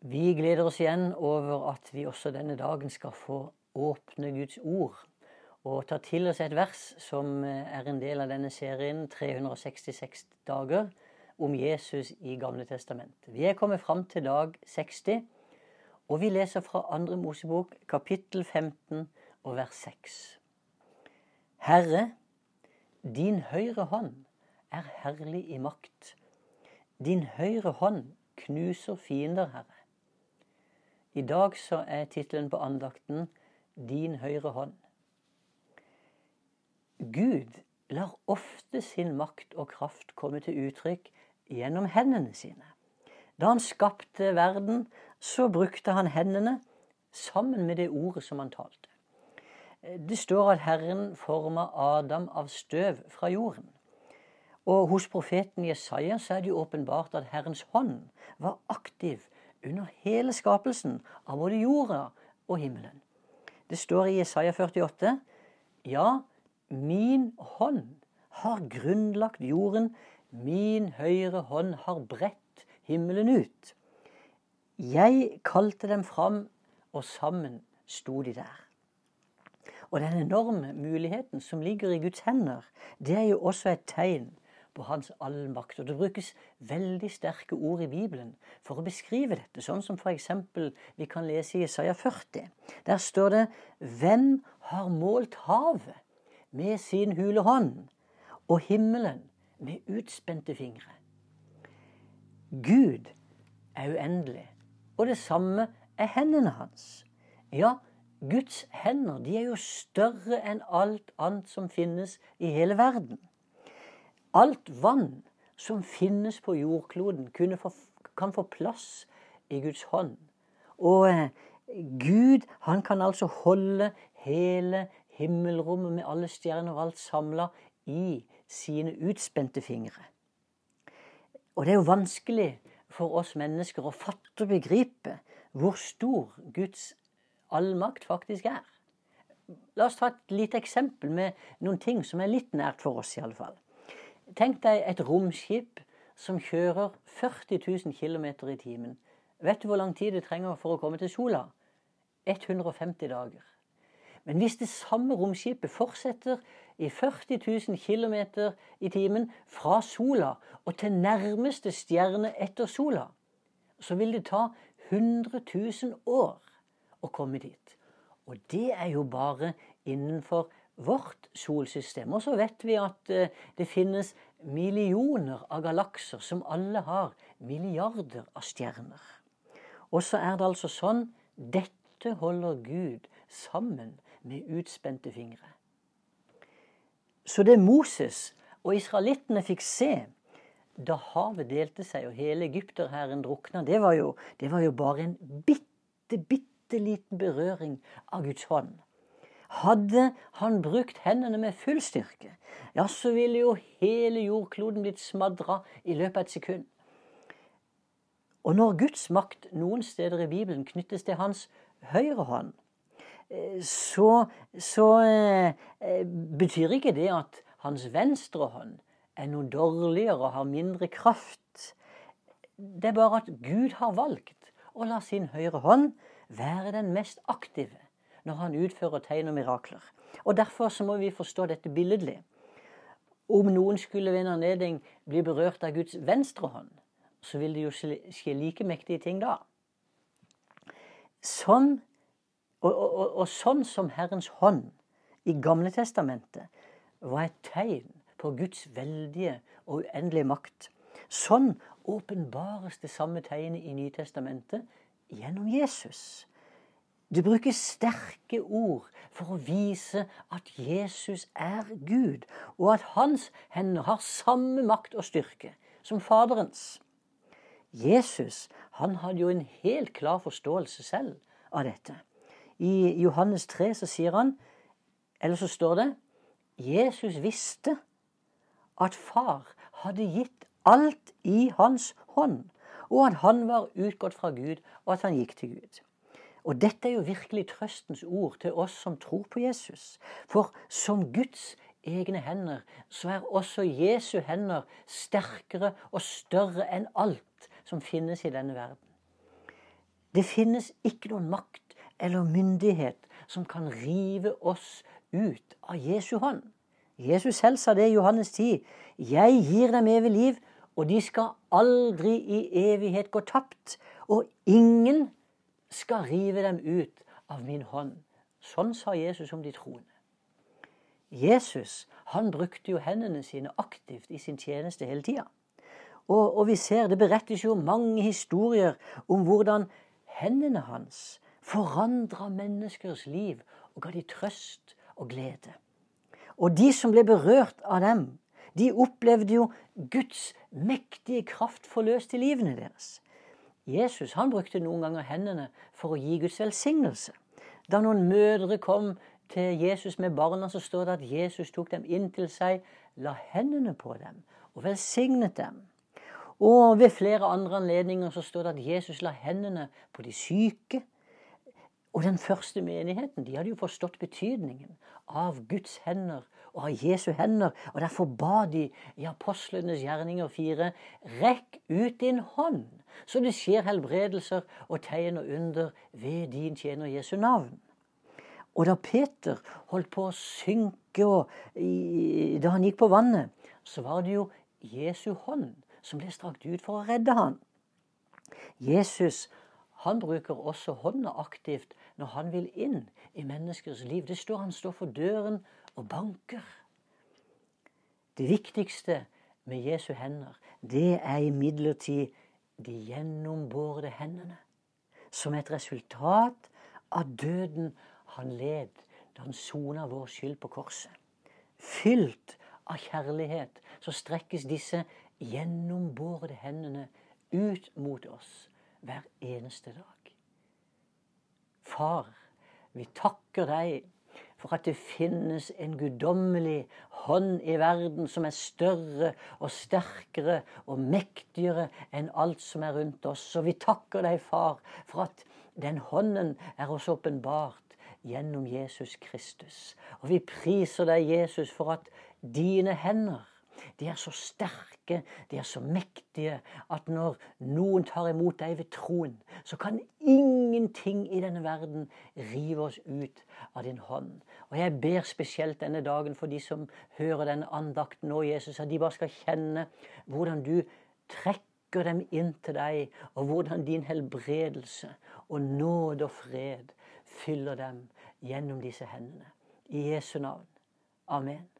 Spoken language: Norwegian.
Vi gleder oss igjen over at vi også denne dagen skal få åpne Guds ord og ta til oss et vers som er en del av denne serien 366 dager om Jesus i Gamle Testament. Vi er kommet fram til dag 60, og vi leser fra Andre Mosebok kapittel 15 og vers 6. Herre, din høyre hånd er herlig i makt. Din høyre hånd knuser fiender, Herre. I dag så er tittelen på andakten 'Din høyre hånd'. Gud lar ofte sin makt og kraft komme til uttrykk gjennom hendene sine. Da han skapte verden, så brukte han hendene sammen med det ordet som han talte. Det står at Herren forma Adam av støv fra jorden. Og hos profeten Jesaja så er det jo åpenbart at Herrens hånd var aktiv under hele skapelsen av både jorda og himmelen. Det står i Jesaja 48.: Ja, min hånd har grunnlagt jorden, min høyre hånd har bredt himmelen ut. Jeg kalte dem fram, og sammen sto de der. Og den enorme muligheten som ligger i Guds hender, det er jo også et tegn på hans allmakt. Og det brukes veldig sterke ord i Bibelen for å beskrive dette, sånn som f.eks. vi kan lese i Isaiah 40. Der står det Hvem har målt havet med sin hule hånd, og himmelen med utspente fingre? Gud er uendelig, og det samme er hendene hans. Ja, Guds hender de er jo større enn alt annet som finnes i hele verden. Alt vann som finnes på jordkloden, få, kan få plass i Guds hånd. Og eh, Gud han kan altså holde hele himmelrommet med alle stjerner og alt samla i sine utspente fingre. Og det er jo vanskelig for oss mennesker å fatte og begripe hvor stor Guds allmakt faktisk er. La oss ta et lite eksempel med noen ting som er litt nært for oss, i alle fall. Tenk deg et romskip som kjører 40 000 km i timen. Vet du hvor lang tid det trenger for å komme til sola? 150 dager. Men hvis det samme romskipet fortsetter i 40 000 km i timen fra sola og til nærmeste stjerne etter sola, så vil det ta 100 000 år å komme dit. Og det er jo bare innenfor vårt solsystem. Og så vet vi at eh, det finnes millioner av galakser som alle har milliarder av stjerner. Og så er det altså sånn dette holder Gud sammen med utspente fingre. Så det Moses og israelittene fikk se da havet delte seg og hele egypterhæren drukna, det var, jo, det var jo bare en bitte, bitte liten berøring av Guds hånd. Hadde han brukt hendene med full styrke, ja, så ville jo hele jordkloden blitt smadra i løpet av et sekund. Og når Guds makt noen steder i Bibelen knyttes til hans høyre hånd, eh, så, så eh, betyr ikke det at hans venstre hånd er noe dårligere og har mindre kraft. Det er bare at Gud har valgt å la sin høyre hånd være den mest aktive når han utfører tegn og mirakler. Og Derfor så må vi forstå dette billedlig. Om noen skulle ved en anledning bli berørt av Guds venstre hånd, så vil det jo skje like mektige ting da. Sånn, og, og, og sånn som Herrens hånd i Gamle testamentet var et tegn på Guds veldige og uendelige makt. Sånn åpenbares det samme tegnet i Nytestamentet gjennom Jesus. Det brukes sterke ord for å vise at Jesus er Gud, og at hans hender har samme makt og styrke som Faderens. Jesus han hadde jo en helt klar forståelse selv av dette. I Johannes 3 så sier han, eller så står det Jesus visste at far hadde gitt alt i hans hånd, og at han var utgått fra Gud, og at han gikk til Gud. Og dette er jo virkelig trøstens ord til oss som tror på Jesus. For som Guds egne hender, så er også Jesu hender sterkere og større enn alt som finnes i denne verden. Det finnes ikke noen makt eller myndighet som kan rive oss ut av Jesu hånd. Jesus selv sa det i Johannes 10. Jeg gir dem evig liv, og de skal aldri i evighet gå tapt. Og ingen skal rive dem ut av min hånd. Sånn sa Jesus om de troende. Jesus han brukte jo hendene sine aktivt i sin tjeneste hele tida. Og, og, vi ser, det berettes jo mange historier om hvordan hendene hans forandra menneskers liv og ga de trøst og glede. Og de som ble berørt av dem, de opplevde jo Guds mektige kraft forløst i livene deres. Jesus han brukte noen ganger hendene for å gi Guds velsignelse. Da noen mødre kom til Jesus med barna, så står det at Jesus tok dem inn til seg, la hendene på dem og velsignet dem. Og ved flere andre anledninger så står det at Jesus la hendene på de syke. Og den første menigheten de hadde jo forstått betydningen av Guds hender og av Jesu hender. Og derfor ba de i apostlenes gjerninger fire rekk ut din hånd så det skjer helbredelser og tegn og under ved din tjener Jesu navn. Og da Peter holdt på å synke, og da han gikk på vannet, så var det jo Jesu hånd som ble strakt ut for å redde han. Jesus han bruker også hånda aktivt når han vil inn i menneskers liv. Det står han står for døren og banker. Det viktigste med Jesu hender, det er imidlertid de gjennombårede hendene. Som et resultat av døden han led da han sona vår skyld på korset. Fylt av kjærlighet så strekkes disse gjennombårede hendene ut mot oss hver eneste dag. Far, vi takker deg for at det finnes en guddommelig hånd i verden som er større og sterkere og mektigere enn alt som er rundt oss. Og vi takker deg, far, for at den hånden er oss åpenbart gjennom Jesus Kristus. Og vi priser deg, Jesus, for at dine hender de er så sterke, de er så mektige, at når noen tar imot deg ved troen, så kan ingenting i denne verden rive oss ut av din hånd. Og jeg ber spesielt denne dagen for de som hører denne andakten nå, Jesus, at de bare skal kjenne hvordan du trekker dem inn til deg, og hvordan din helbredelse og nåde og fred fyller dem gjennom disse hendene. I Jesu navn. Amen.